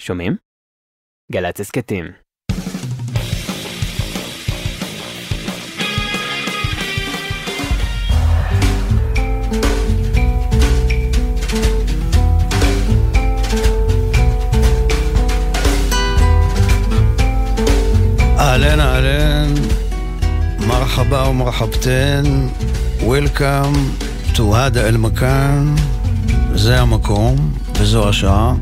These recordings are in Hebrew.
שומעים? גל"צ הסכתים. אהלן אהלן, מרחבה ומרחבתן, Welcome to הדה אל מקאן, זה המקום וזו השעה.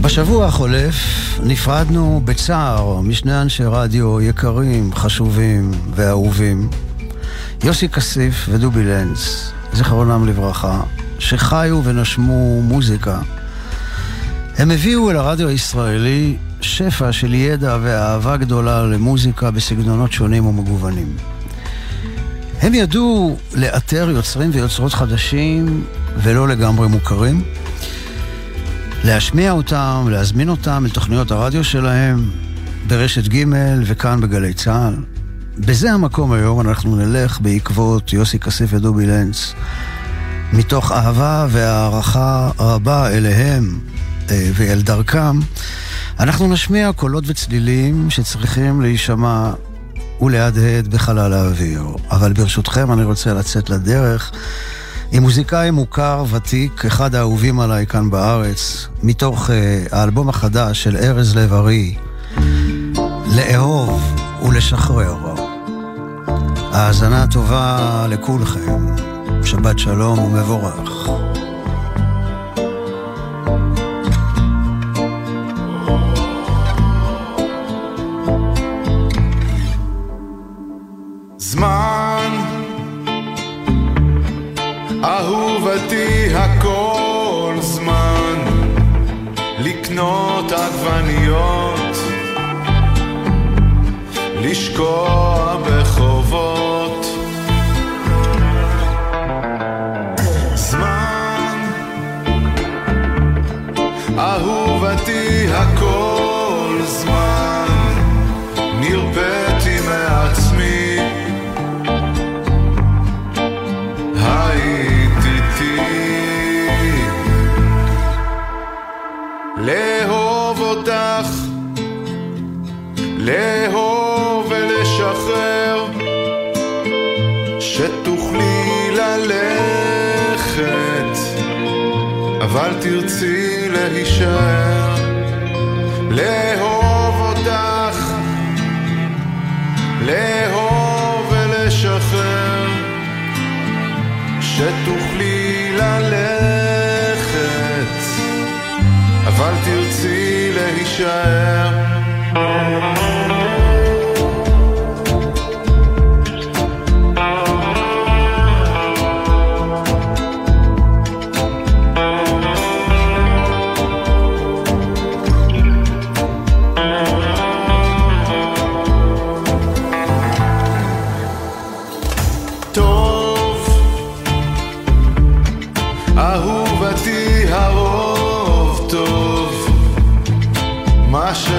בשבוע החולף נפרדנו בצער משני אנשי רדיו יקרים, חשובים ואהובים, יוסי כסיף ודובי לנץ, זיכרונם לברכה, שחיו ונשמו מוזיקה. הם הביאו אל הרדיו הישראלי שפע של ידע ואהבה גדולה למוזיקה בסגנונות שונים ומגוונים. הם ידעו לאתר יוצרים ויוצרות חדשים ולא לגמרי מוכרים, להשמיע אותם, להזמין אותם לתוכניות הרדיו שלהם ברשת ג' וכאן בגלי צה"ל. בזה המקום היום אנחנו נלך בעקבות יוסי כסיף ודובי לנץ, מתוך אהבה והערכה רבה אליהם אה, ואל דרכם, אנחנו נשמיע קולות וצלילים שצריכים להישמע ולהדהד בחלל האוויר. אבל ברשותכם אני רוצה לצאת לדרך עם מוזיקאי מוכר, ותיק, אחד האהובים עליי כאן בארץ, מתוך uh, האלבום החדש של ארז לב-ארי, לאהוב ולשחרר. האזנה טובה לכולכם, שבת שלום ומבורך.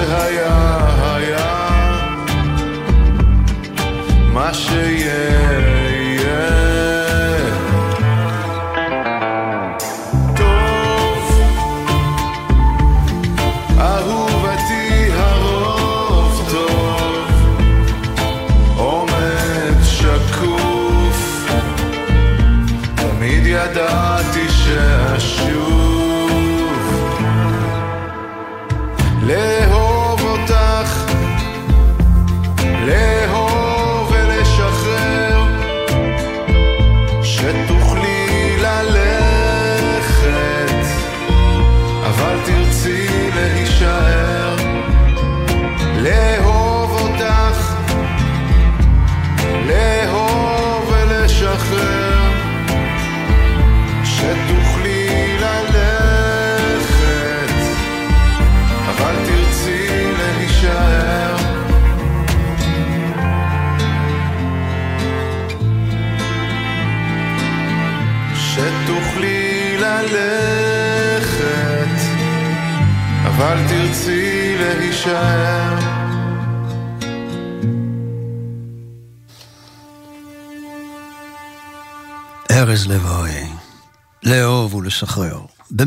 מה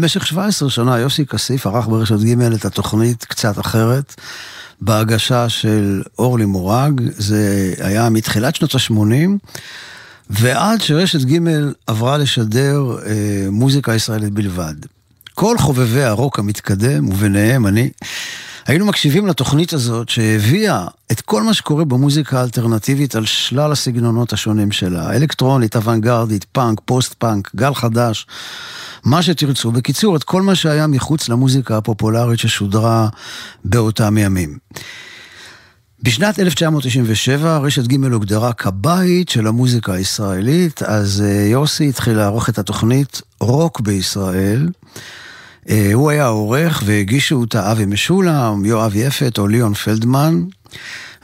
במשך 17 שנה יוסי כסיף ערך ברשת ג' את התוכנית קצת אחרת, בהגשה של אורלי מורג, זה היה מתחילת שנות ה-80, ועד שרשת ג' עברה לשדר אה, מוזיקה ישראלית בלבד. כל חובבי הרוק המתקדם, וביניהם אני, היינו מקשיבים לתוכנית הזאת שהביאה את כל מה שקורה במוזיקה האלטרנטיבית על שלל הסגנונות השונים שלה. אלקטרונית, אוונגרדית, פאנק, פוסט-פאנק, גל חדש, מה שתרצו. בקיצור, את כל מה שהיה מחוץ למוזיקה הפופולרית ששודרה באותם ימים. בשנת 1997 רשת ג' הוגדרה כבית של המוזיקה הישראלית, אז אה, יוסי התחיל לערוך את התוכנית רוק בישראל. אה, הוא היה העורך והגישו אותה אבי משולם, יואב יפת או ליאון פלדמן.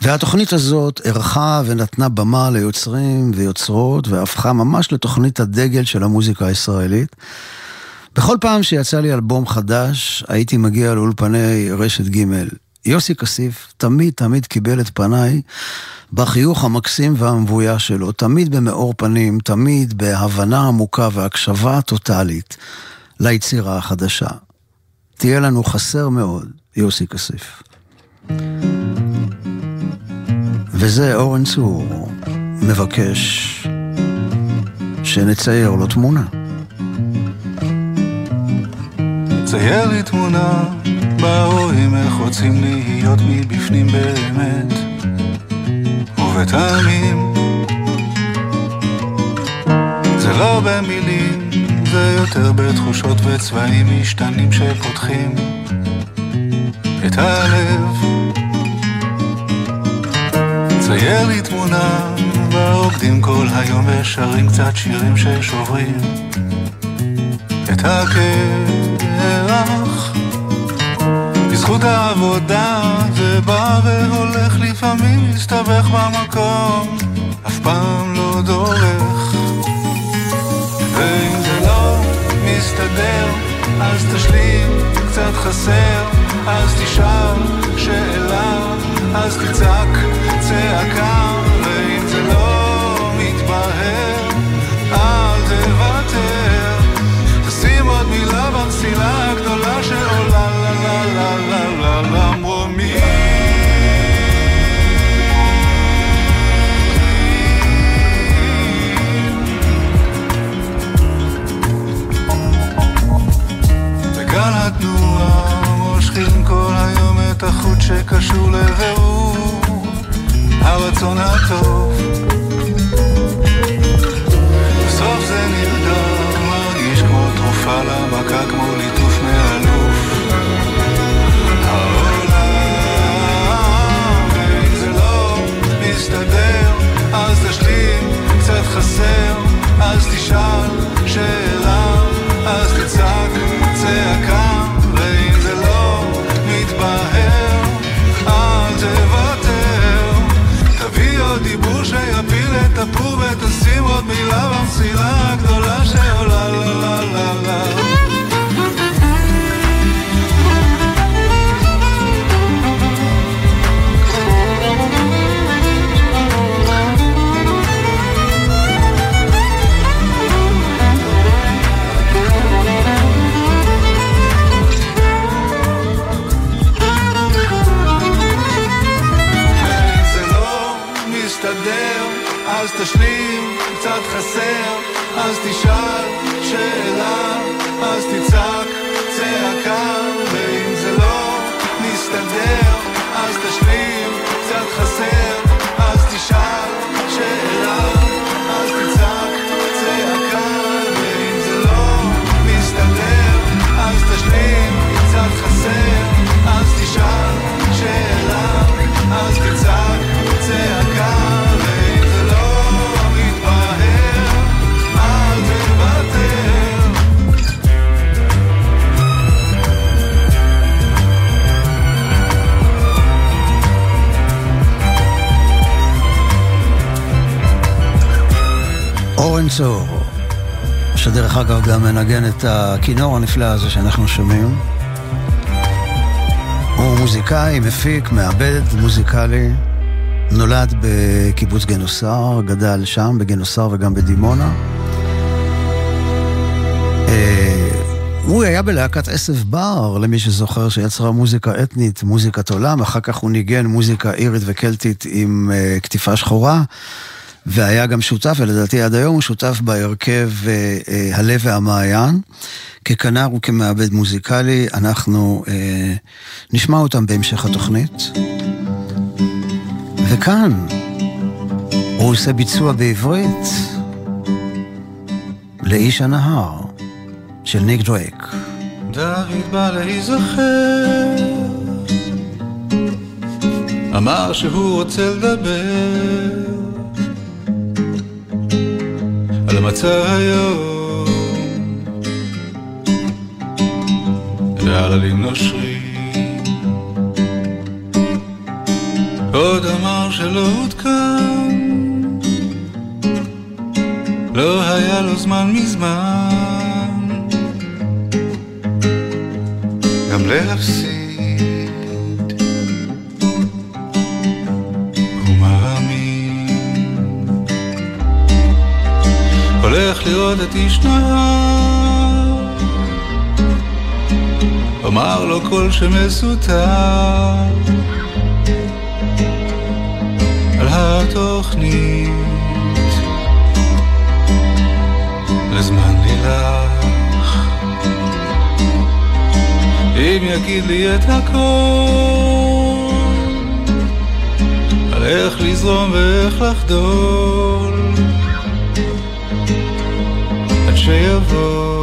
והתוכנית הזאת ערכה ונתנה במה ליוצרים ויוצרות והפכה ממש לתוכנית הדגל של המוזיקה הישראלית. בכל פעם שיצא לי אלבום חדש, הייתי מגיע לאולפני רשת ג'. יוסי כסיף תמיד תמיד קיבל את פניי בחיוך המקסים והמבויש שלו, תמיד במאור פנים, תמיד בהבנה עמוקה והקשבה טוטאלית. ליצירה החדשה. תהיה לנו חסר מאוד, יוסי כסיף. וזה אורן צור מבקש שנצייר לו תמונה. צייר לי תמונה בה רואים איך רוצים להיות מבפנים באמת ובטעמים זה לא במילים זה יותר בתחושות וצבעים משתנים שפותחים את הלב. צייר לי תמונה בה כל היום ושרים קצת שירים ששוברים את הקרח. בזכות העבודה זה בא והולך לפעמים מסתבך במקום אף פעם לא דורך מסתדר, אז תשלים, קצת חסר, אז תשאל שאלה, אז תצעק צעקה, ואם זה לא מתבהר, אל תוותר. תשים עוד מילה במסילה גל התנועה מושכים כל היום את החוט שקשור לבירור הרצון הטוב. בסוף זה נרדם, מרגיש כמו תרופה למכה, כמו ליטוף מאלוף העולם, ואם זה לא מסתדר, אז תשלים, קצת חסר, אז תשאל שאלה, אז תצעק צעקה, הפור ותשים עוד מילה במסילה הגדולה שעולה לה לה לה לה. לא מסתדר, אז תשלים, קצת חסר, אז תשאל שאלה, אז תצעק צעקה, ואם זה לא מסתדר, אז תשלים, קצת חסר, אז תשאל צור, שדרך אגב גם מנגן את הכינור הנפלא הזה שאנחנו שומעים. הוא מוזיקאי, מפיק, מעבד, מוזיקלי. נולד בקיבוץ גנוסר, גדל שם, בגנוסר וגם בדימונה. אה, הוא היה בלהקת עשב בר, למי שזוכר, שיצרה מוזיקה אתנית, מוזיקת עולם, אחר כך הוא ניגן מוזיקה אירית וקלטית עם uh, כתיפה שחורה, והיה גם שותף, ולדעתי עד היום הוא שותף בהרכב uh, uh, הלב והמעיין. ככנר וכמעבד מוזיקלי, אנחנו uh, נשמע אותם בהמשך התוכנית. וכאן, הוא עושה ביצוע בעברית לאיש הנהר. של ניק דרייק. דוד בא להיזכר, אמר שהוא רוצה לדבר המצב היום ועל עלים נושרים. עוד אמר שלא עודכן, לא היה לו זמן מזמן גם להפסיד. לראות את נהר, אמר לו כל שמסותר על התוכנית. לזמן לילך. אם יגיד לי את הכל על איך לזרום ואיך לחדול עד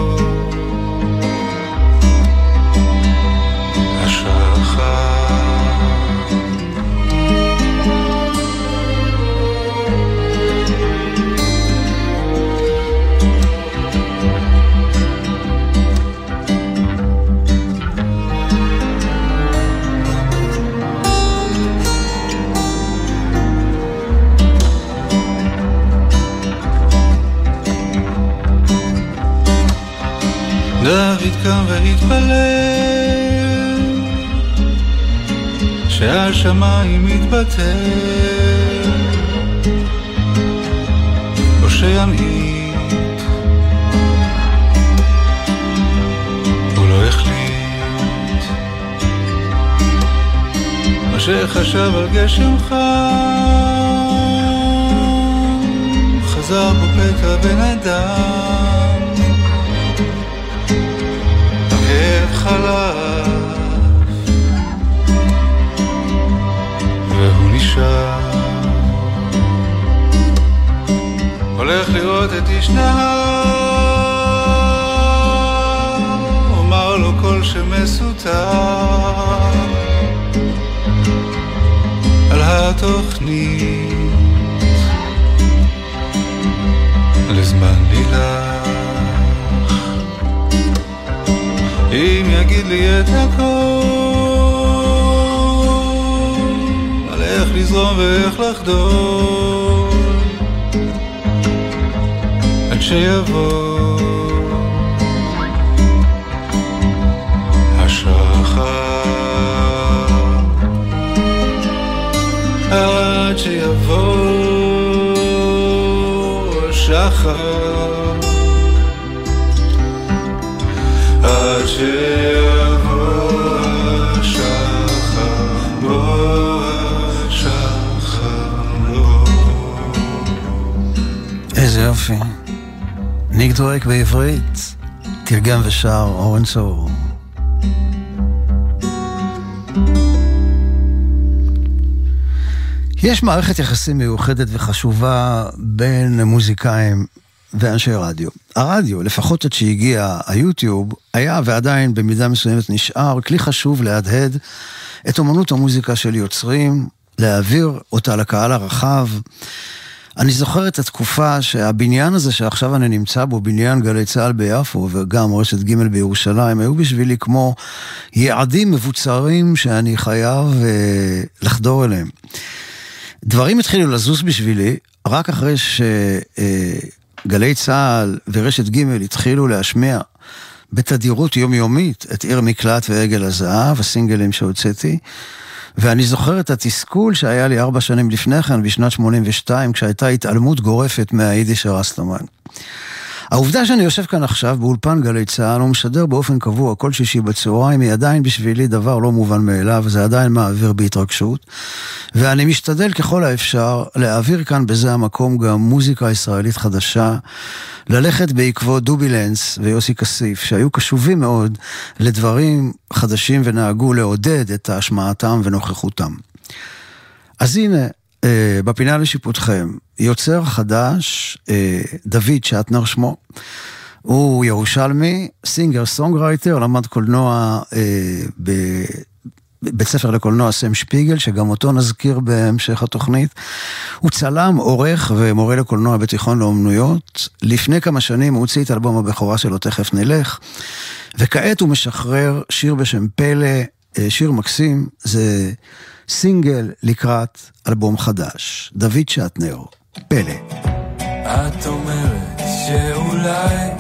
דוד קם והתפלל שהשמיים מתבטל או שימעיט הוא לא החליט מה שחשב על גשם חם חזר בו פתע בן אדם חלף והוא נשאר. הולך לראות את איש אומר לו כל שמסותר על התוכנית. לזמן לילה אם יגיד לי את הכל על איך לזרום ואיך לחדור. עד שיבוא השחר. עד שיבוא השחר איזה יופי. ניק דורק בעברית, תרגם ושר אורן צור. יש מערכת יחסים מיוחדת וחשובה בין מוזיקאים ואנשי רדיו. הרדיו, לפחות עד שהגיע היוטיוב, היה ועדיין במידה מסוימת נשאר כלי חשוב להדהד את אמנות המוזיקה של יוצרים, להעביר אותה לקהל הרחב. אני זוכר את התקופה שהבניין הזה שעכשיו אני נמצא בו, בניין גלי צה"ל ביפו וגם רשת ג' בירושלים, היו בשבילי כמו יעדים מבוצרים שאני חייב אה, לחדור אליהם. דברים התחילו לזוז בשבילי רק אחרי ש... אה, גלי צה"ל ורשת ג' התחילו להשמיע בתדירות יומיומית את עיר מקלט ועגל הזהב, הסינגלים שהוצאתי. ואני זוכר את התסכול שהיה לי ארבע שנים לפני כן, בשנת 82, כשהייתה התעלמות גורפת מהיידיש הרסטומן. העובדה שאני יושב כאן עכשיו באולפן גלי צה"ל ומשדר באופן קבוע כל שישי בצהריים היא עדיין בשבילי דבר לא מובן מאליו, זה עדיין מעביר בהתרגשות. ואני משתדל ככל האפשר להעביר כאן בזה המקום גם מוזיקה ישראלית חדשה, ללכת בעקבות דובי לנס ויוסי כסיף, שהיו קשובים מאוד לדברים חדשים ונהגו לעודד את השמעתם ונוכחותם. אז הנה, בפינה לשיפוטכם, יוצר חדש, אה, דוד שטנר שמו. הוא ירושלמי, singer songwriter, למד קולנוע אה, בבית ספר לקולנוע סם שפיגל, שגם אותו נזכיר בהמשך התוכנית. הוא צלם, עורך ומורה לקולנוע בתיכון לאומנויות. לפני כמה שנים הוא הוציא את אלבום הבכורה שלו, תכף נלך. וכעת הוא משחרר שיר בשם פלא, אה, שיר מקסים, זה סינגל לקראת אלבום חדש. דוד שטנר, פלא. את אומרת שאולי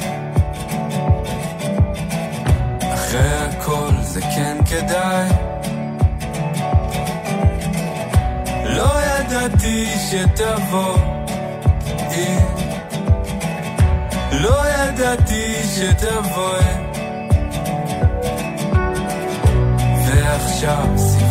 אחרי הכל זה כן כדאי לא ידעתי שתבואי לא ידעתי שתבואי ועכשיו סיבוב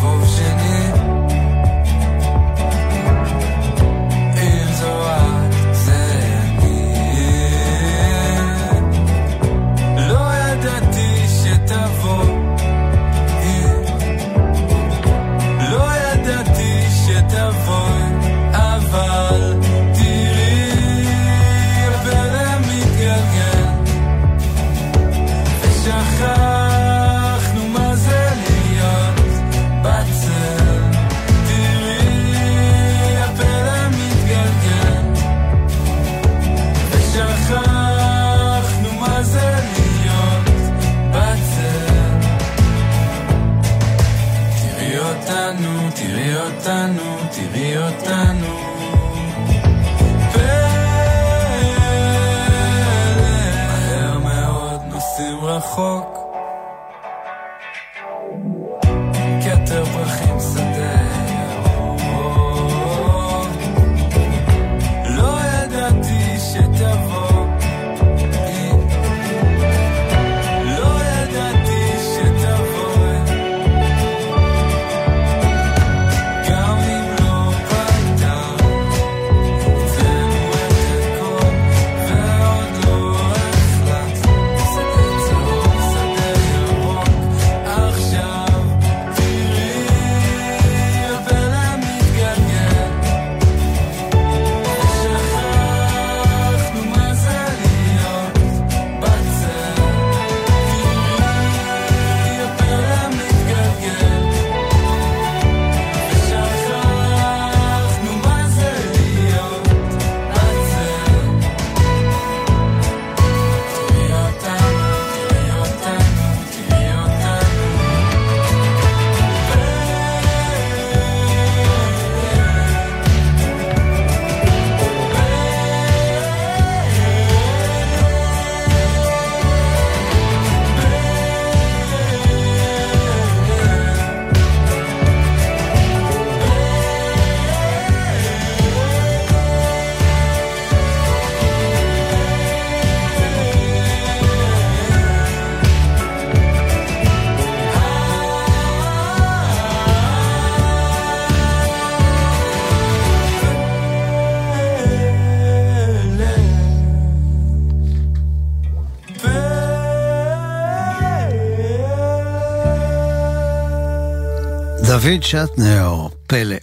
דוד שטנר, פלא.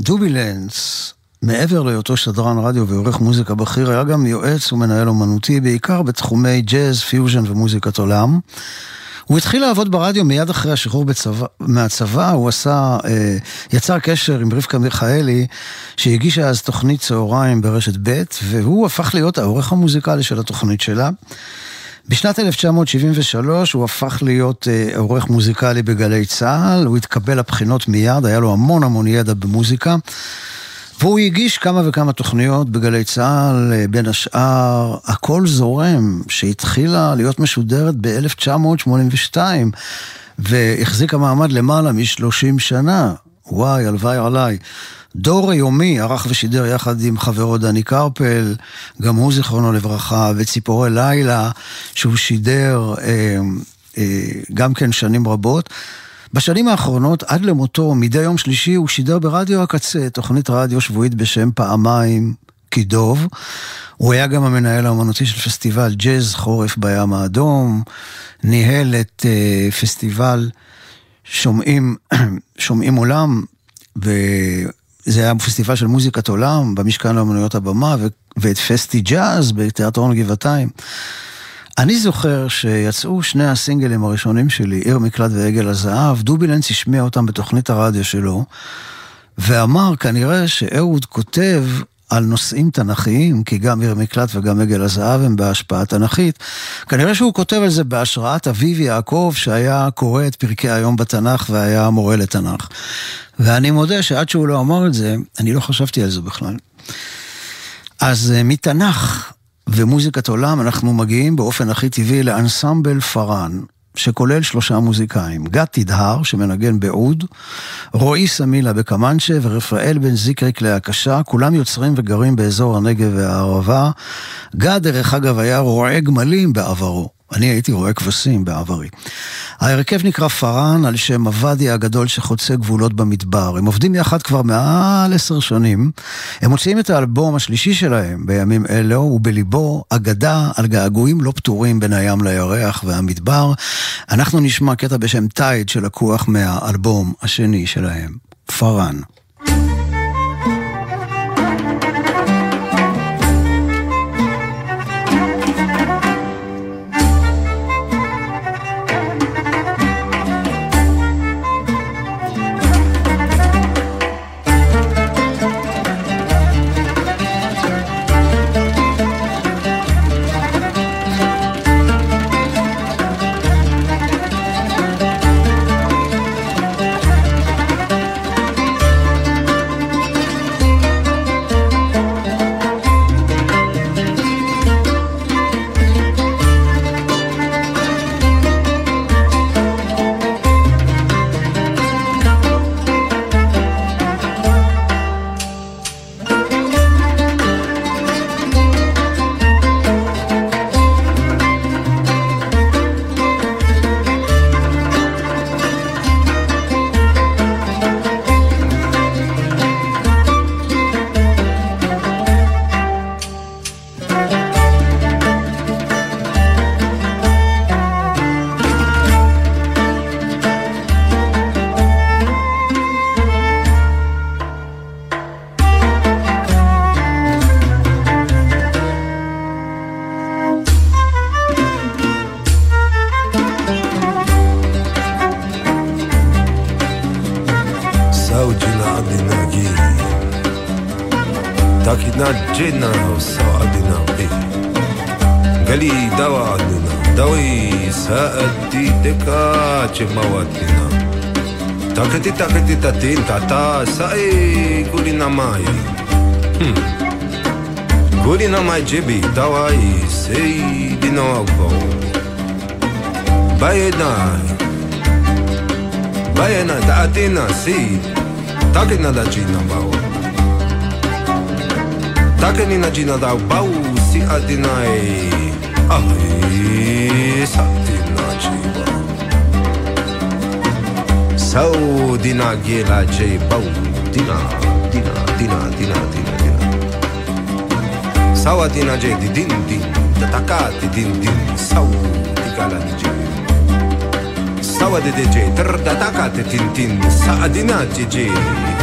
דובי לנץ, מעבר להיותו שדרן רדיו ועורך מוזיקה בכיר, היה גם יועץ ומנהל אומנותי, בעיקר בתחומי ג'אז, פיוז'ן ומוזיקת עולם. הוא התחיל לעבוד ברדיו מיד אחרי השחרור בצבא, מהצבא, הוא עשה, אה, יצר קשר עם רבקה מיכאלי, שהגישה אז תוכנית צהריים ברשת ב', והוא הפך להיות העורך המוזיקלי של התוכנית שלה. בשנת 1973 הוא הפך להיות אה, עורך מוזיקלי בגלי צה"ל, הוא התקבל לבחינות מיד, היה לו המון המון ידע במוזיקה. והוא הגיש כמה וכמה תוכניות בגלי צה"ל, אה, בין השאר הכל זורם, שהתחילה להיות משודרת ב-1982, והחזיקה מעמד למעלה מ-30 שנה. וואי, הלוואי עליי. דור היומי ערך ושידר יחד עם חברו דני קרפל, גם הוא זיכרונו לברכה, וציפורי לילה, שהוא שידר אה, אה, גם כן שנים רבות. בשנים האחרונות, עד למותו, מדי יום שלישי הוא שידר ברדיו הקצה, תוכנית רדיו שבועית בשם פעמיים כדוב. הוא היה גם המנהל האומנותי של פסטיבל ג'אז חורף בים האדום, ניהל את אה, פסטיבל שומעים, שומעים עולם, וזה היה פסטיבל של מוזיקת עולם במשכן לאומנויות הבמה, ו- ואת פסטי ג'אז בתיאטרון גבעתיים. אני זוכר שיצאו שני הסינגלים הראשונים שלי, עיר מקלט ועגל הזהב, דובילנס השמיע אותם בתוכנית הרדיו שלו, ואמר כנראה שאהוד כותב על נושאים תנכיים, כי גם עיר מקלט וגם עגל הזהב הם בהשפעה תנכית. כנראה שהוא כותב על זה בהשראת אביו יעקב, שהיה קורא את פרקי היום בתנ"ך והיה מורה לתנ"ך. ואני מודה שעד שהוא לא אמר את זה, אני לא חשבתי על זה בכלל. אז אה, מתנ"ך ומוזיקת עולם אנחנו מגיעים באופן הכי טבעי לאנסמבל פארן, שכולל שלושה מוזיקאים, גת תדהר שמנגן בעוד, רועי סמילה בקמנצ'ה ורפאל בן זיקריק להקשה, כולם יוצרים וגרים באזור הנגב והערבה. גת דרך אגב היה רועה גמלים בעברו. אני הייתי רועה כבשים בעברי. ההרכב נקרא פארן על שם הוואדי הגדול שחוצה גבולות במדבר. הם עובדים יחד כבר מעל עשר שנים. הם מוציאים את האלבום השלישי שלהם בימים אלו, ובליבו אגדה על געגועים לא פתורים בין הים לירח והמדבר. אנחנו נשמע קטע בשם טייד שלקוח מהאלבום השני שלהם, פארן. taki na dżina sa adina bi. Gali dawa adina Dawi sa adi deka Che mawa adina. Takati takati tatin tata Sa e guri namai hm. Guri namai jibi Dawa i se na dina wako Baye na Baye na da adina si Takina da ba bawa Dacă ni nagina dau bau si adinai Ahi satinaji bau Sau dina gela jei bau Dina, dina, dina, dina, dina, dina. Sau adina jei di din din Tataka di din din Sau dikala di jei Sau adi di jei Tr tataka di tin tin Sa adina jei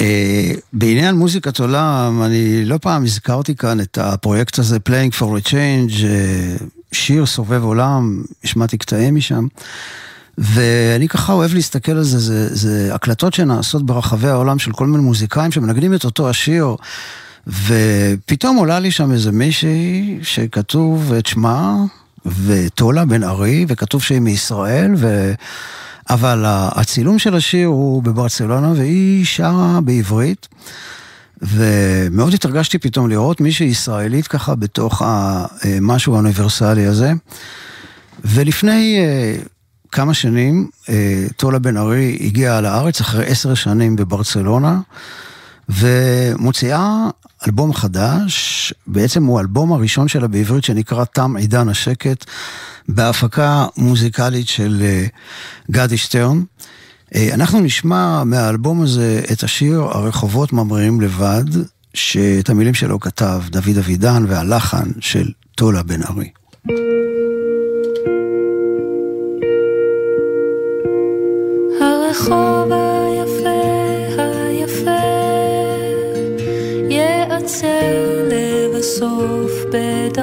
אה, בעניין מוזיקת עולם, אני לא פעם הזכרתי כאן את הפרויקט הזה, Playing for a Change, אה, שיר סובב עולם, השמעתי קטעים משם. ואני ככה אוהב להסתכל על זה, זה, זה הקלטות שנעשות ברחבי העולם של כל מיני מוזיקאים שמנגנים את אותו השיר, ופתאום עולה לי שם איזה מישהי שכתוב את שמה, וטולה בן ארי, וכתוב שהיא מישראל, ו... אבל הצילום של השיר הוא בברצלונה, והיא שרה בעברית. ומאוד התרגשתי פתאום לראות מישהי ישראלית ככה בתוך המשהו האוניברסלי הזה. ולפני אה, כמה שנים, אה, טולה בן ארי הגיעה לארץ אחרי עשר שנים בברצלונה, ומוציאה אלבום חדש, בעצם הוא האלבום הראשון שלה בעברית שנקרא תם עידן השקט, בהפקה מוזיקלית של אה, גדי שטרן. אה, אנחנו נשמע מהאלבום הזה את השיר הרחובות ממריאים לבד, שאת המילים שלו כתב דוד אבידן והלחן של טולה בן ארי.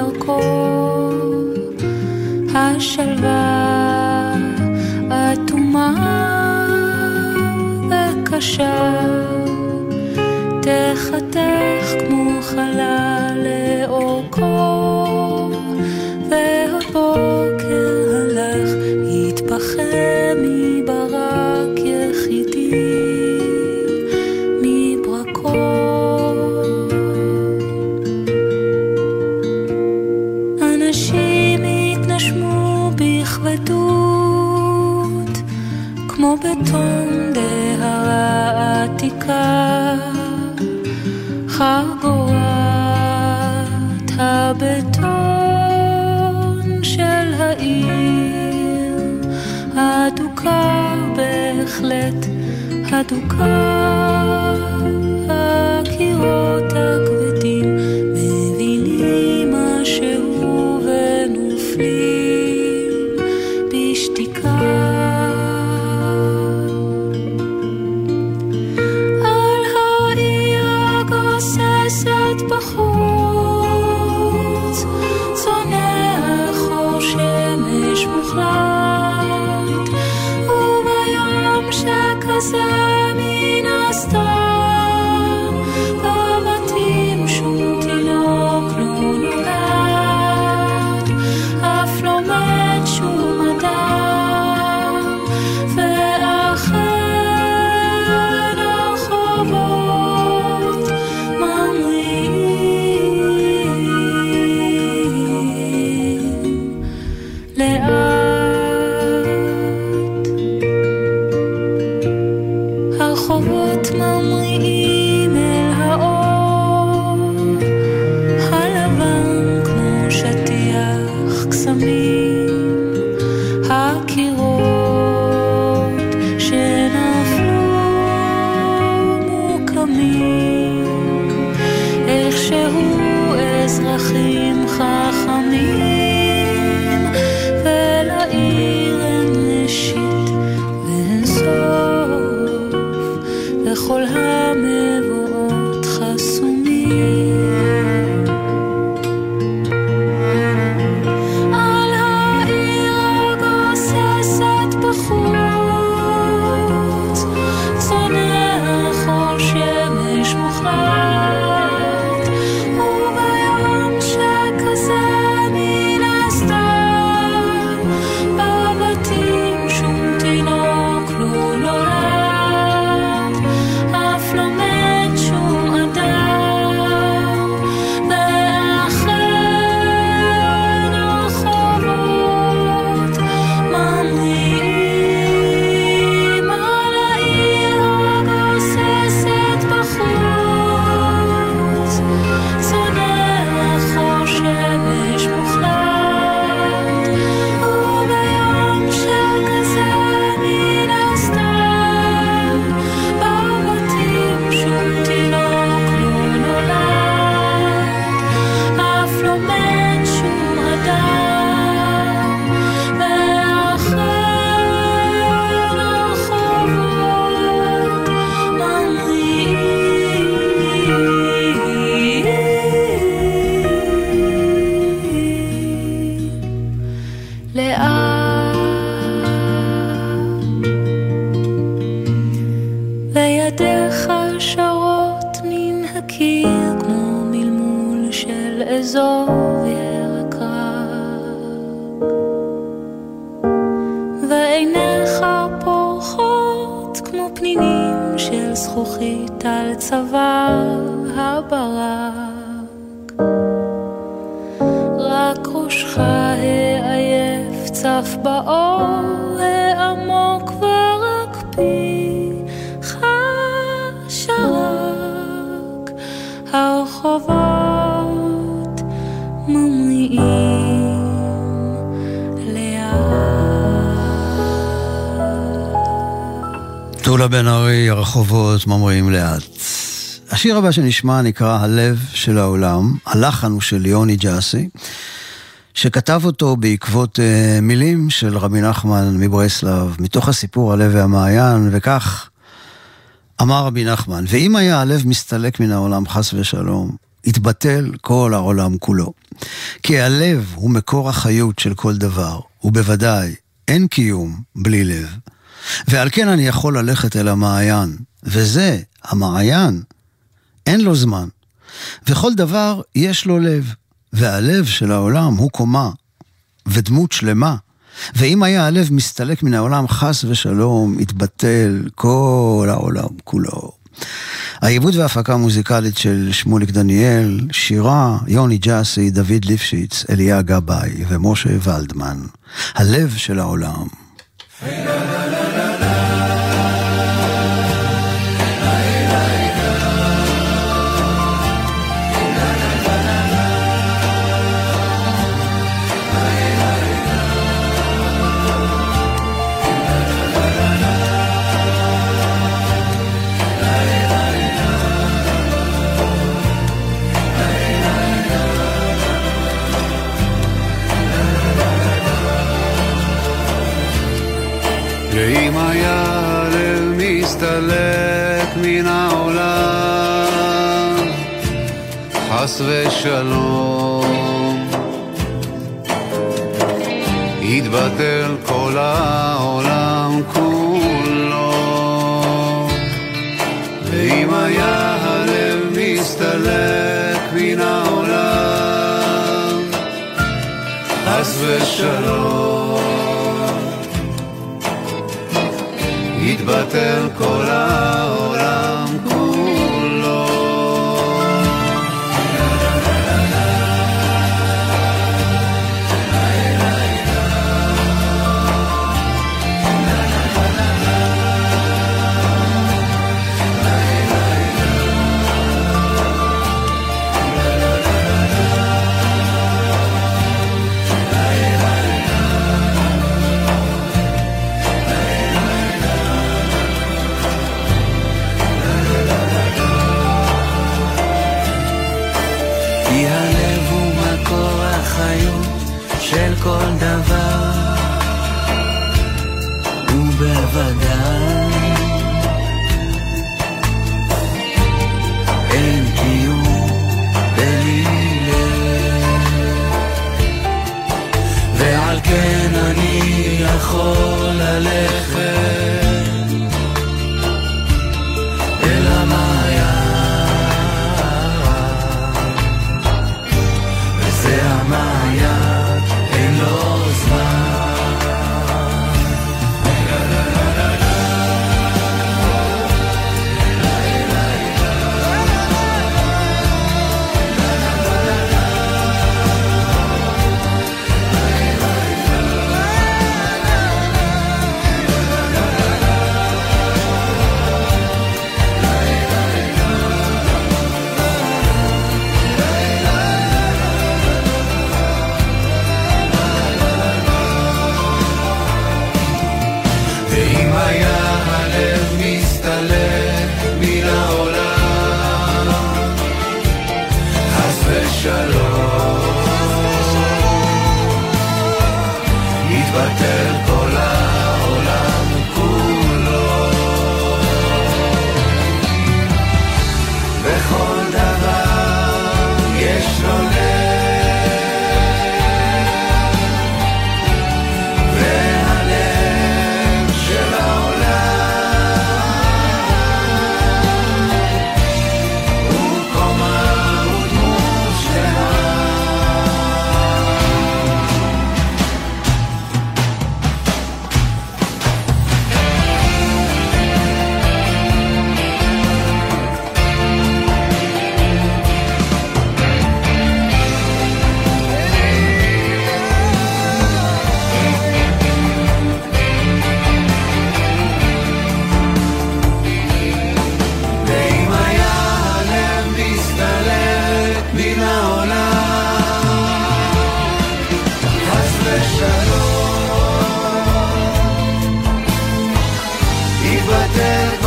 בדרכו השלווה אטומה וקשה. תחתך כמו חלל לאורכו 가도 가 ראשך העייף צף באור העמוק ורק פיך שרק הרחובות ממריאים. טולה בן ארי, הרחובות ממריאים לאט. השיר הבא שנשמע נקרא הלב של העולם, הלחן הוא של יוני ג'אסי, שכתב אותו בעקבות uh, מילים של רבי נחמן מברסלב, מתוך הסיפור הלב והמעיין, וכך אמר רבי נחמן, ואם היה הלב מסתלק מן העולם חס ושלום, יתבטל כל העולם כולו. כי הלב הוא מקור החיות של כל דבר, ובוודאי אין קיום בלי לב. ועל כן אני יכול ללכת אל המעיין, וזה, המעיין, אין לו זמן. וכל דבר יש לו לב, והלב של העולם הוא קומה, ודמות שלמה. ואם היה הלב מסתלק מן העולם חס ושלום, יתבטל כל העולם כולו. העיבוד וההפקה המוזיקלית של שמוליק דניאל, שירה, יוני ג'אסי, דוד ליפשיץ, אליה גבאי ומשה ולדמן. הלב של העולם. ואם היה הלב מסתלק מן העולם, חס ושלום, יתבטל כל העולם כולו. ואם היה הלב מסתלק מן העולם, חס ושלום. יתבטל כל העולם כל דבר, ובוודאי אין קיום בלי לב. ועל כן אני יכול ללכת But then.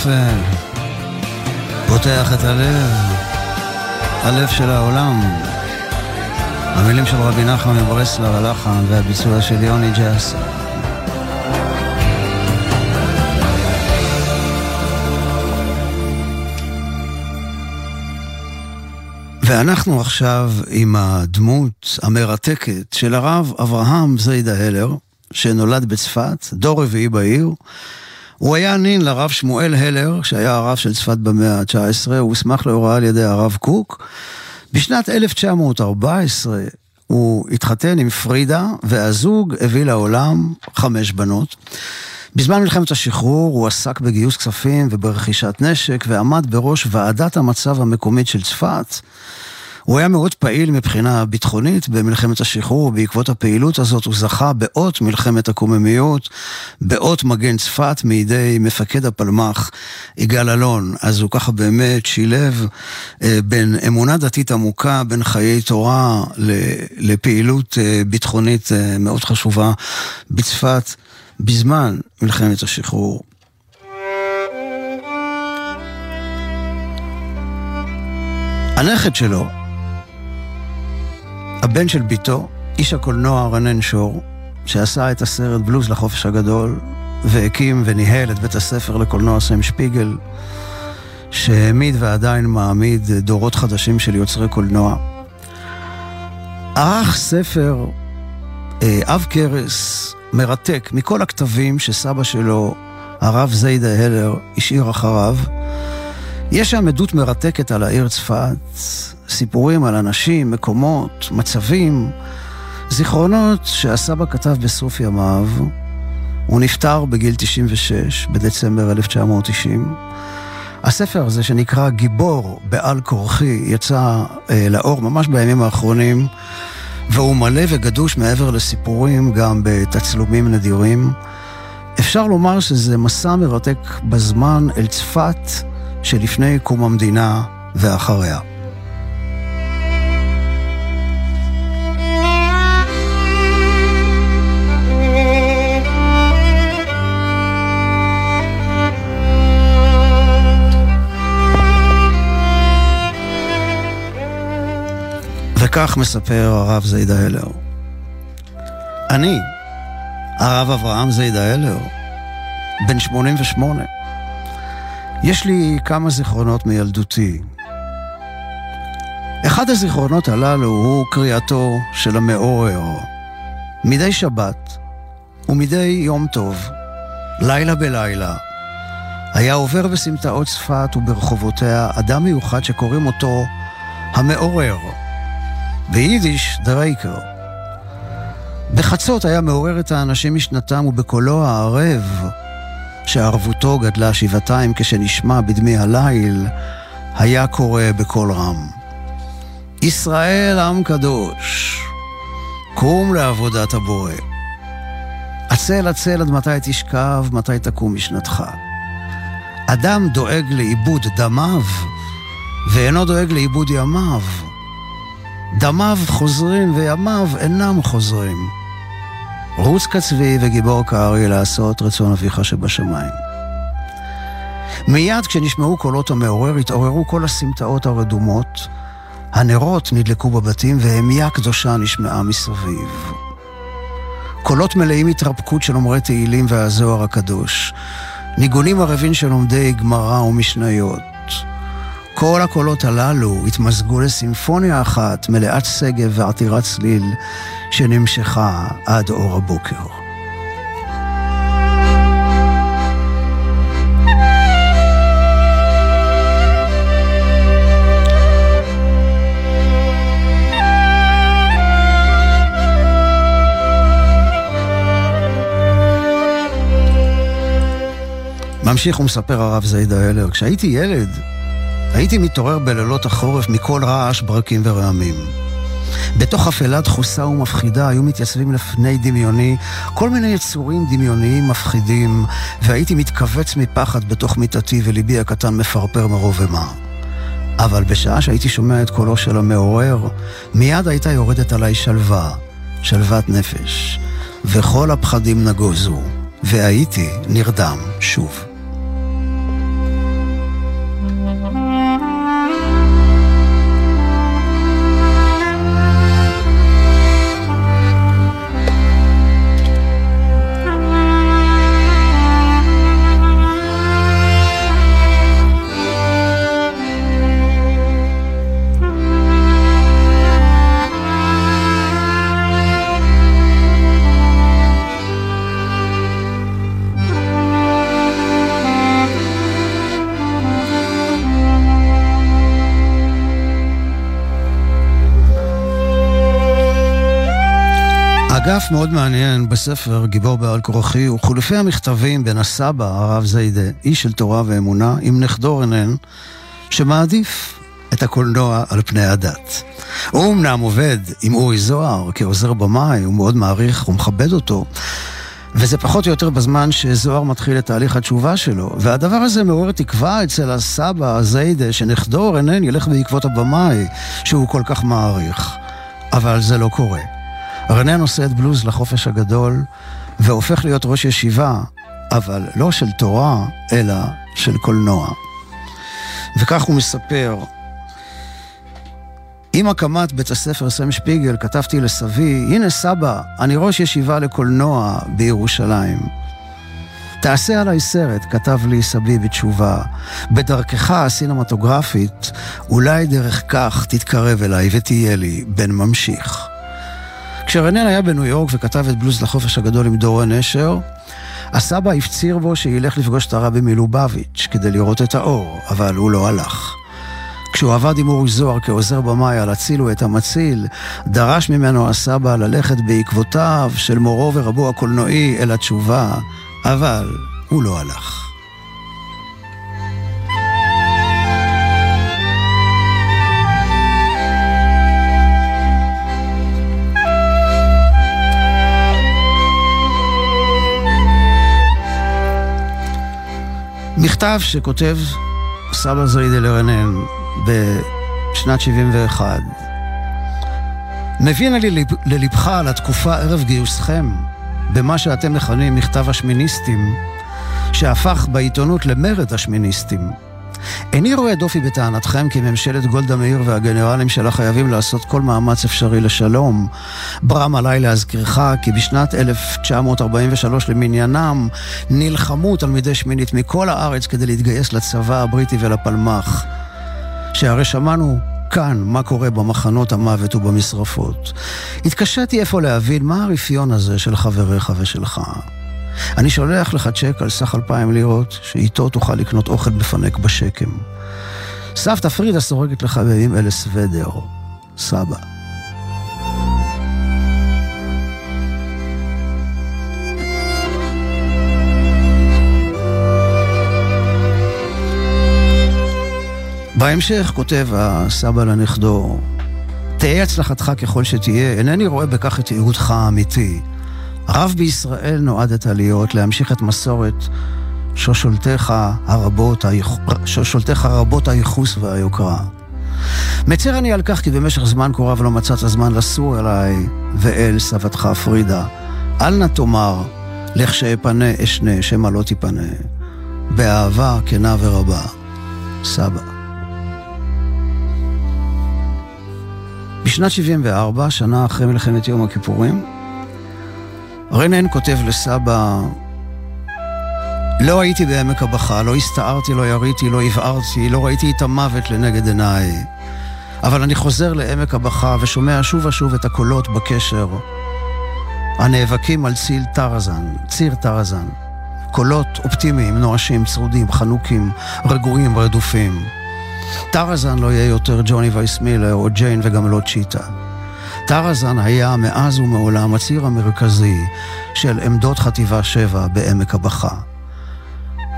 יפה. פותח את הלב, הלב של העולם. המילים של רבי נחמן מברסלב, הלחן והביצוע של יוני ג'אס. ואנחנו עכשיו עם הדמות המרתקת של הרב אברהם זיידה הלר, שנולד בצפת, דור רביעי בעיר. הוא היה נין לרב שמואל הלר, שהיה הרב של צפת במאה ה-19, הוא הוסמך להוראה על ידי הרב קוק. בשנת 1914 הוא התחתן עם פרידה, והזוג הביא לעולם חמש בנות. בזמן מלחמת השחרור הוא עסק בגיוס כספים וברכישת נשק, ועמד בראש ועדת המצב המקומית של צפת. הוא היה מאוד פעיל מבחינה ביטחונית במלחמת השחרור, בעקבות הפעילות הזאת הוא זכה באות מלחמת הקוממיות, באות מגן צפת מידי מפקד הפלמ"ח יגאל אלון. אז הוא ככה באמת שילב אה, בין אמונה דתית עמוקה, בין חיי תורה לפעילות אה, ביטחונית אה, מאוד חשובה בצפת בזמן מלחמת השחרור. הנכד שלו, הבן של ביתו, איש הקולנוע רנן שור, שעשה את הסרט בלוז לחופש הגדול, והקים וניהל את בית הספר לקולנוע סם שפיגל, שהעמיד ועדיין מעמיד דורות חדשים של יוצרי קולנוע. ערך ספר אה, אב קרס מרתק מכל הכתבים שסבא שלו, הרב זיידה הלר, השאיר אחריו. יש שם עדות מרתקת על העיר צפת, סיפורים על אנשים, מקומות, מצבים, זיכרונות שהסבא כתב בסוף ימיו. הוא נפטר בגיל 96, בדצמבר 1990. הספר הזה שנקרא גיבור בעל כורחי יצא אה, לאור ממש בימים האחרונים, והוא מלא וגדוש מעבר לסיפורים גם בתצלומים נדירים. אפשר לומר שזה מסע מרתק בזמן אל צפת שלפני קום המדינה ואחריה. וכך מספר הרב זיידה הלר. אני, הרב אברהם זיידה הלר, בן 88, יש לי כמה זיכרונות מילדותי. אחד הזיכרונות הללו הוא קריאתו של המעורר. מדי שבת ומדי יום טוב, לילה בלילה, היה עובר בסמטאות צפת וברחובותיה אדם מיוחד שקוראים אותו המעורר. ביידיש דרייקר. בחצות היה מעורר את האנשים משנתם ובקולו הערב, שערבותו גדלה שבעתיים כשנשמע בדמי הליל, היה קורא בקול רם. ישראל עם קדוש, קום לעבודת הבורא. עצל עצל עד מתי תשכב, מתי תקום משנתך. אדם דואג לאיבוד דמיו, ואינו דואג לאיבוד ימיו. דמיו חוזרים וימיו אינם חוזרים. רוץ כצבי וגיבור כארי לעשות רצון אביך שבשמיים. מיד כשנשמעו קולות המעורר התעוררו כל הסמטאות הרדומות, הנרות נדלקו בבתים והמייה קדושה נשמעה מסביב. קולות מלאים התרפקות של אומרי תהילים והזוהר הקדוש, ניגונים ערבים של לומדי גמרא ומשניות, כל הקולות הללו התמזגו לסימפוניה אחת מלאת שגב ועתירת צליל שנמשכה עד אור הבוקר. ממשיך ומספר הרב זיידה הלר, כשהייתי ילד, הייתי מתעורר בלילות החורף מכל רעש, ברקים ורעמים. בתוך אפלה דחוסה ומפחידה היו מתייצבים לפני דמיוני כל מיני יצורים דמיוניים מפחידים, והייתי מתכווץ מפחד בתוך מיטתי וליבי הקטן מפרפר מרוב אימה. אבל בשעה שהייתי שומע את קולו של המעורר, מיד הייתה יורדת עליי שלווה, שלוות נפש, וכל הפחדים נגוזו, והייתי נרדם שוב. אגף מאוד מעניין בספר גיבור בעל כורחי הוא חילופי המכתבים בין הסבא, הרב זיידה, איש של תורה ואמונה, עם נכדו רנן, שמעדיף את הקולנוע על פני הדת. הוא אמנם עובד עם אורי זוהר כעוזר במאי, הוא מאוד מעריך ומכבד אותו, וזה פחות או יותר בזמן שזוהר מתחיל את תהליך התשובה שלו, והדבר הזה מעורר תקווה אצל הסבא זיידה, שנכדו רנן ילך בעקבות הבמאי, שהוא כל כך מעריך. אבל זה לא קורה. רנן עושה את בלוז לחופש הגדול, והופך להיות ראש ישיבה, אבל לא של תורה, אלא של קולנוע. וכך הוא מספר, עם הקמת בית הספר סם שפיגל כתבתי לסבי, הנה סבא, אני ראש ישיבה לקולנוע בירושלים. תעשה עליי סרט, כתב לי סבי בתשובה. בדרכך הסינמטוגרפית, אולי דרך כך תתקרב אליי ותהיה לי בן ממשיך. כשרנן היה בניו יורק וכתב את בלוז לחופש הגדול עם דורון נשר, הסבא הפציר בו שילך לפגוש את הרבי מלובביץ' כדי לראות את האור, אבל הוא לא הלך. כשהוא עבד עם אורי זוהר כעוזר במאי על הצילו את המציל, דרש ממנו הסבא ללכת בעקבותיו של מורו ורבו הקולנועי אל התשובה, אבל הוא לא הלך. מכתב שכותב סבא זרידה לרנן בשנת 71. מבין לי ללבך על התקופה ערב גיוסכם, במה שאתם מכנים מכתב השמיניסטים, שהפך בעיתונות למרד השמיניסטים. איני רואה דופי בטענתכם כי ממשלת גולדה מאיר והגנרלים שלה חייבים לעשות כל מאמץ אפשרי לשלום. ברם עליי להזכירך כי בשנת 1943 למניינם נלחמו תלמידי שמינית מכל הארץ כדי להתגייס לצבא הבריטי ולפלמ"ח. שהרי שמענו כאן מה קורה במחנות המוות ובמשרפות. התקשיתי איפה להבין מה הרפיון הזה של חבריך ושלך. אני שולח לך צ'ק על סך אלפיים לירות, שאיתו תוכל לקנות אוכל מפנק בשקם. סבתא פרידה סורגת לך בימים אלה סוודר, סבא. בהמשך כותב הסבא לנכדו, תהא הצלחתך ככל שתהיה, אינני רואה בכך את ייעודך האמיתי. רב בישראל נועדת להיות להמשיך את מסורת שושלתך הרבות, שושלתך רבות הייחוס והיוקרה. מצר אני על כך כי במשך זמן כה רב לא מצאת זמן לסור אליי ואל סבתך פרידה. אל נא תאמר, לך שאפנה אשנה, שמא לא תיפנה. באהבה כנה ורבה, סבא. בשנת 74, שנה אחרי מלחמת יום הכיפורים, רנן כותב לסבא, לא הייתי בעמק הבכה, לא הסתערתי, לא יריתי, לא הבערתי, לא ראיתי את המוות לנגד עיניי. אבל אני חוזר לעמק הבכה ושומע שוב ושוב את הקולות בקשר הנאבקים על ציל טרזן, ציר טרזן. קולות אופטימיים, נואשים, צרודים, חנוקים, רגועים, רדופים. טרזן לא יהיה יותר ג'וני וייסמילר או ג'יין וגם לא צ'יטה. טרזן היה מאז ומעולם הציר המרכזי של עמדות חטיבה 7 בעמק הבכה.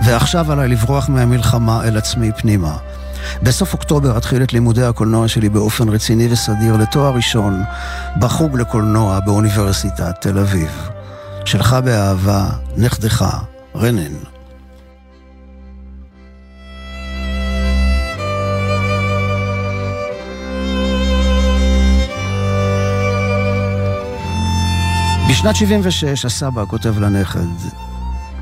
ועכשיו עליי לברוח מהמלחמה אל עצמי פנימה. בסוף אוקטובר אתחיל את לימודי הקולנוע שלי באופן רציני וסדיר לתואר ראשון בחוג לקולנוע באוניברסיטת תל אביב. שלך באהבה, נכדך, רנן. בשנת 76 הסבא כותב לנכד,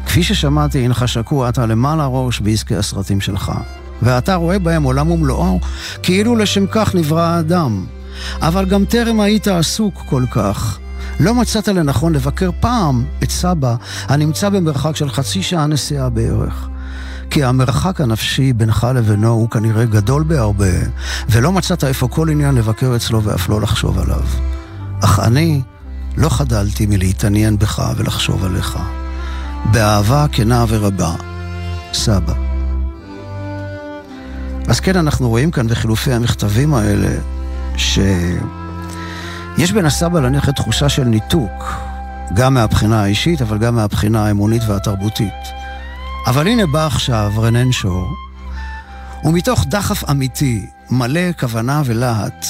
כפי ששמעתי, הנך שקוע אתה למעלה ראש בעסקי הסרטים שלך, ואתה רואה בהם עולם ומלואו, כאילו לשם כך נברא האדם. אבל גם טרם היית עסוק כל כך. לא מצאת לנכון לבקר פעם את סבא, הנמצא במרחק של חצי שעה נסיעה בערך. כי המרחק הנפשי בינך לבינו הוא כנראה גדול בהרבה, ולא מצאת איפה כל עניין לבקר אצלו ואף לא לחשוב עליו. אך אני לא חדלתי מלהתעניין בך ולחשוב עליך. באהבה כנה ורבה, סבא. אז כן, אנחנו רואים כאן בחילופי המכתבים האלה, יש בין הסבא לנכד תחושה של ניתוק, גם מהבחינה האישית, אבל גם מהבחינה האמונית והתרבותית. אבל הנה בא עכשיו רנן שור, ומתוך דחף אמיתי, מלא כוונה ולהט,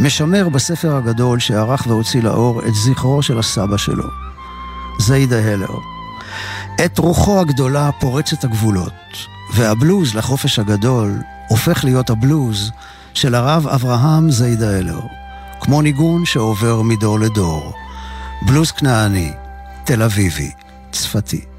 משמר בספר הגדול שערך והוציא לאור את זכרו של הסבא שלו, זיידה הלר. את רוחו הגדולה פורצת הגבולות, והבלוז לחופש הגדול הופך להיות הבלוז של הרב אברהם זיידה הלר, כמו ניגון שעובר מדור לדור. בלוז כנעני, תל אביבי, צפתי.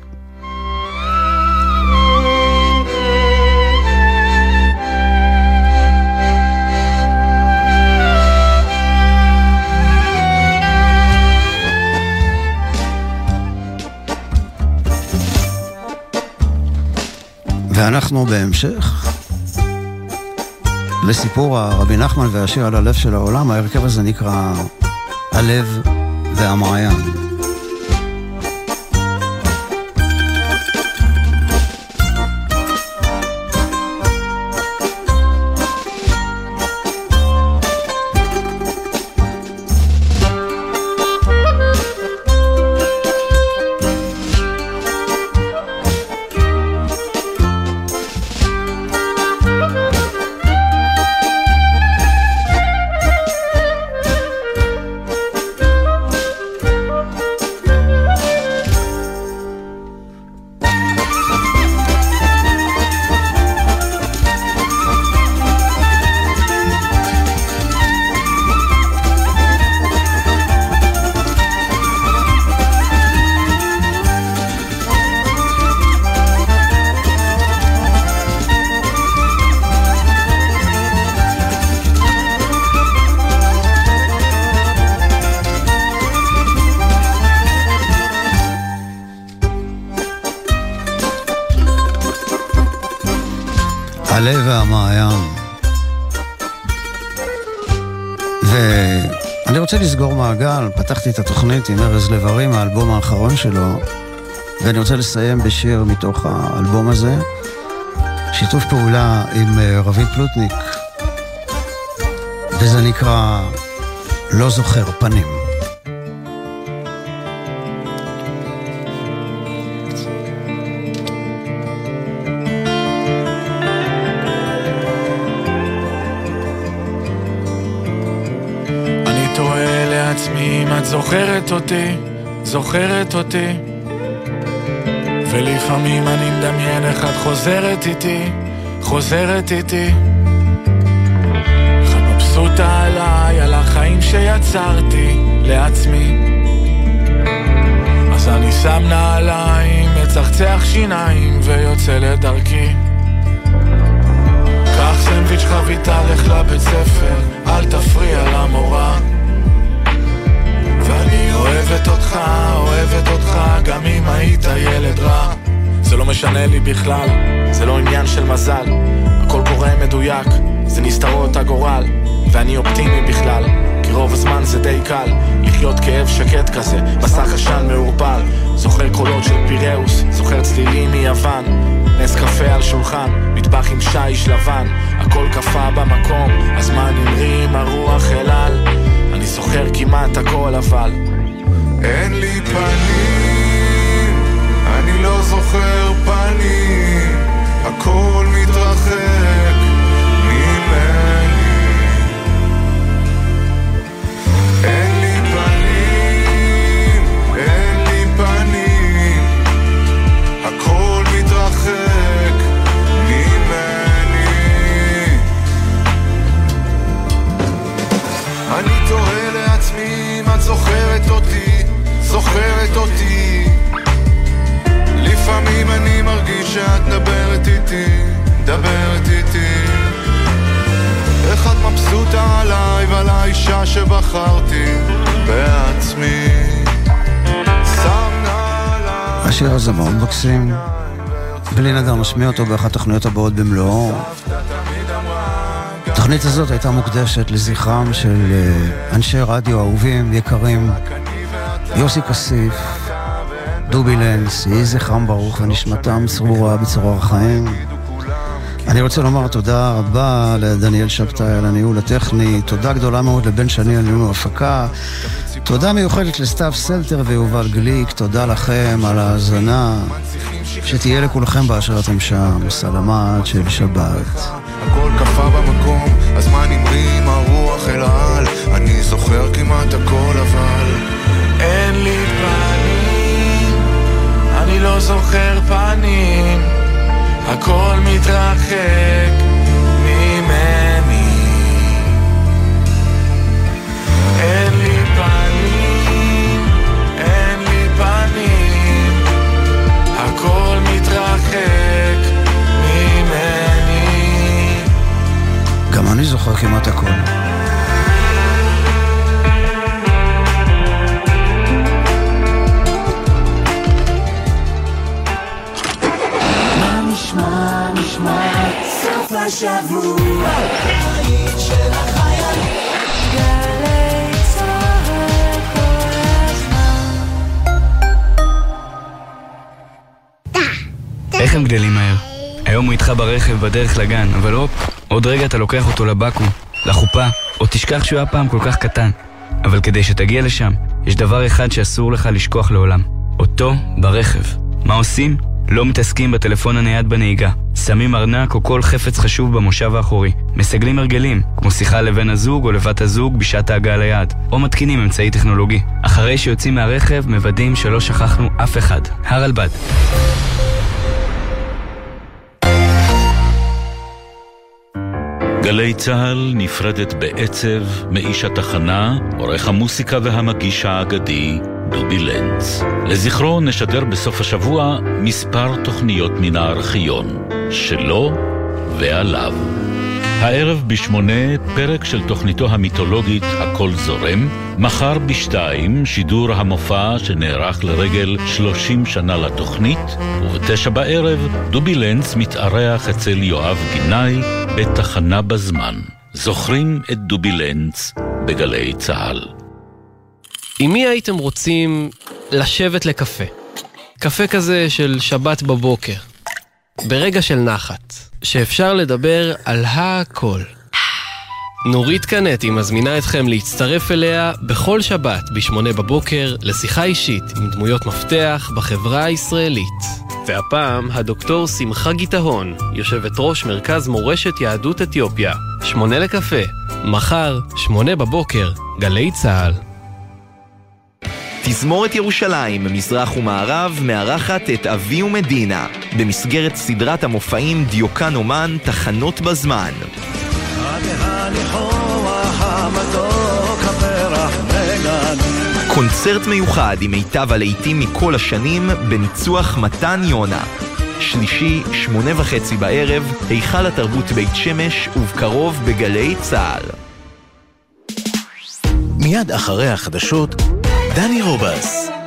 ואנחנו בהמשך לסיפור הרבי נחמן והשיר על הלב של העולם, ההרכב הזה נקרא הלב והמעיין. מעגל, פתחתי את התוכנית עם ארז לב-ארי, האלבום האחרון שלו, ואני רוצה לסיים בשיר מתוך האלבום הזה, שיתוף פעולה עם אה, רביד פלוטניק, וזה נקרא לא זוכר פנים. זוכרת אותי? ולפעמים אני מדמיין איך את חוזרת איתי, חוזרת איתי. איך את מבסוטה עליי, על החיים שיצרתי לעצמי. אז אני שם נעליים, מצחצח שיניים ויוצא לדרכי. קח סנדוויץ' חביתה, לך לבית ספר, אל תפריע למורה ואני אוהבת אותך, אוהבת אותך, גם אם היית ילד רע. זה לא משנה לי בכלל, זה לא עניין של מזל. הכל קורה מדויק, זה נסתרות הגורל, ואני אופטימי בכלל. כי רוב הזמן זה די קל, לחיות כאב שקט כזה, מסך עשן מעורפל. זוכר קולות של פיראוס, זוכר צלילים מיוון. נס קפה על שולחן, מטבח עם שיש לבן. הכל קפא במקום, הזמן המריא הרוח אל על. אני זוכר כמעט הכל אבל אין לי פנים, אני לא זוכר פנים, הכל מתרחק זוכרת אותי, זוכרת אותי. לפעמים אני מרגיש שאת מדברת איתי, מדברת איתי. איך את מבסוטה עליי ועל האישה שבחרתי בעצמי. השיר הזה מאוד מקסים. בלי נדר משמיע אותו באחת התוכניות הבאות במלואו. התוכנית הזאת הייתה מוקדשת לזכרם של אה, אנשי רדיו אהובים, יקרים, יוסי כסיף, דובי לנס, יהי זכרם ברוך ונשמתם צרורה בצרור החיים. אני רוצה לומר תודה רבה לדניאל שבתאי על הניהול הטכני, תודה גדולה מאוד לבן שני על ניהול ההפקה, תודה מיוחדת לסתיו סלטר ויובל גליק, תודה לכם על ההאזנה, שתהיה לכולכם באשר אתם שם, סלמת של שבת. הכל קפא במקום, הזמן המריא הרוח אל העל, אני זוכר כמעט הכל אבל אין לי פנים, אני לא זוכר פנים, הכל מתרחק אני זוכר כמעט הכל. נשמע, נשמע, סוף השבוע, היית של החיילים. גלי צהל כל הזמן. איך הם גדלים מהר? היום הוא איתך ברכב בדרך לגן, אבל הופ, עוד רגע אתה לוקח אותו לבקו"ם, לחופה, או תשכח שהוא היה פעם כל כך קטן. אבל כדי שתגיע לשם, יש דבר אחד שאסור לך לשכוח לעולם. אותו ברכב. מה עושים? לא מתעסקים בטלפון הנייד בנהיגה. שמים ארנק או כל חפץ חשוב במושב האחורי. מסגלים הרגלים, כמו שיחה לבן הזוג או לבת הזוג בשעת ההגעה ליעד. או מתקינים אמצעי טכנולוגי. אחרי שיוצאים מהרכב, מוודאים שלא שכחנו אף אחד. הרלב"ד. גלי צה"ל נפרדת בעצב מאיש התחנה, עורך המוסיקה והמגיש האגדי, דובי לנץ. לזכרו נשדר בסוף השבוע מספר תוכניות מן הארכיון, שלו ועליו. הערב בשמונה, פרק של תוכניתו המיתולוגית "הכל זורם", מחר בשתיים, שידור המופע שנערך לרגל 30 שנה לתוכנית, ובתשע בערב, דובי לנץ מתארח אצל יואב גינאי בתחנה בזמן. זוכרים את דובי לנץ בגלי צה"ל. עם מי הייתם רוצים לשבת לקפה? קפה כזה של שבת בבוקר. ברגע של נחת, שאפשר לדבר על הכל. נורית קנטי מזמינה אתכם להצטרף אליה בכל שבת ב-8 בבוקר לשיחה אישית עם דמויות מפתח בחברה הישראלית. והפעם הדוקטור שמחה גיטהון, יושבת ראש מרכז מורשת יהדות אתיופיה. שמונה לקפה, מחר, שמונה בבוקר, גלי צה"ל. תזמורת ירושלים, מזרח ומערב, מארחת את אבי ומדינה, במסגרת סדרת המופעים דיוקן אומן, תחנות בזמן. קונצרט מיוחד עם מיטב הלהיטים מכל השנים, בניצוח מתן יונה. שלישי, שמונה וחצי בערב, היכל התרבות בית שמש, ובקרוב בגלי צה"ל. מיד אחרי החדשות, דני רובס.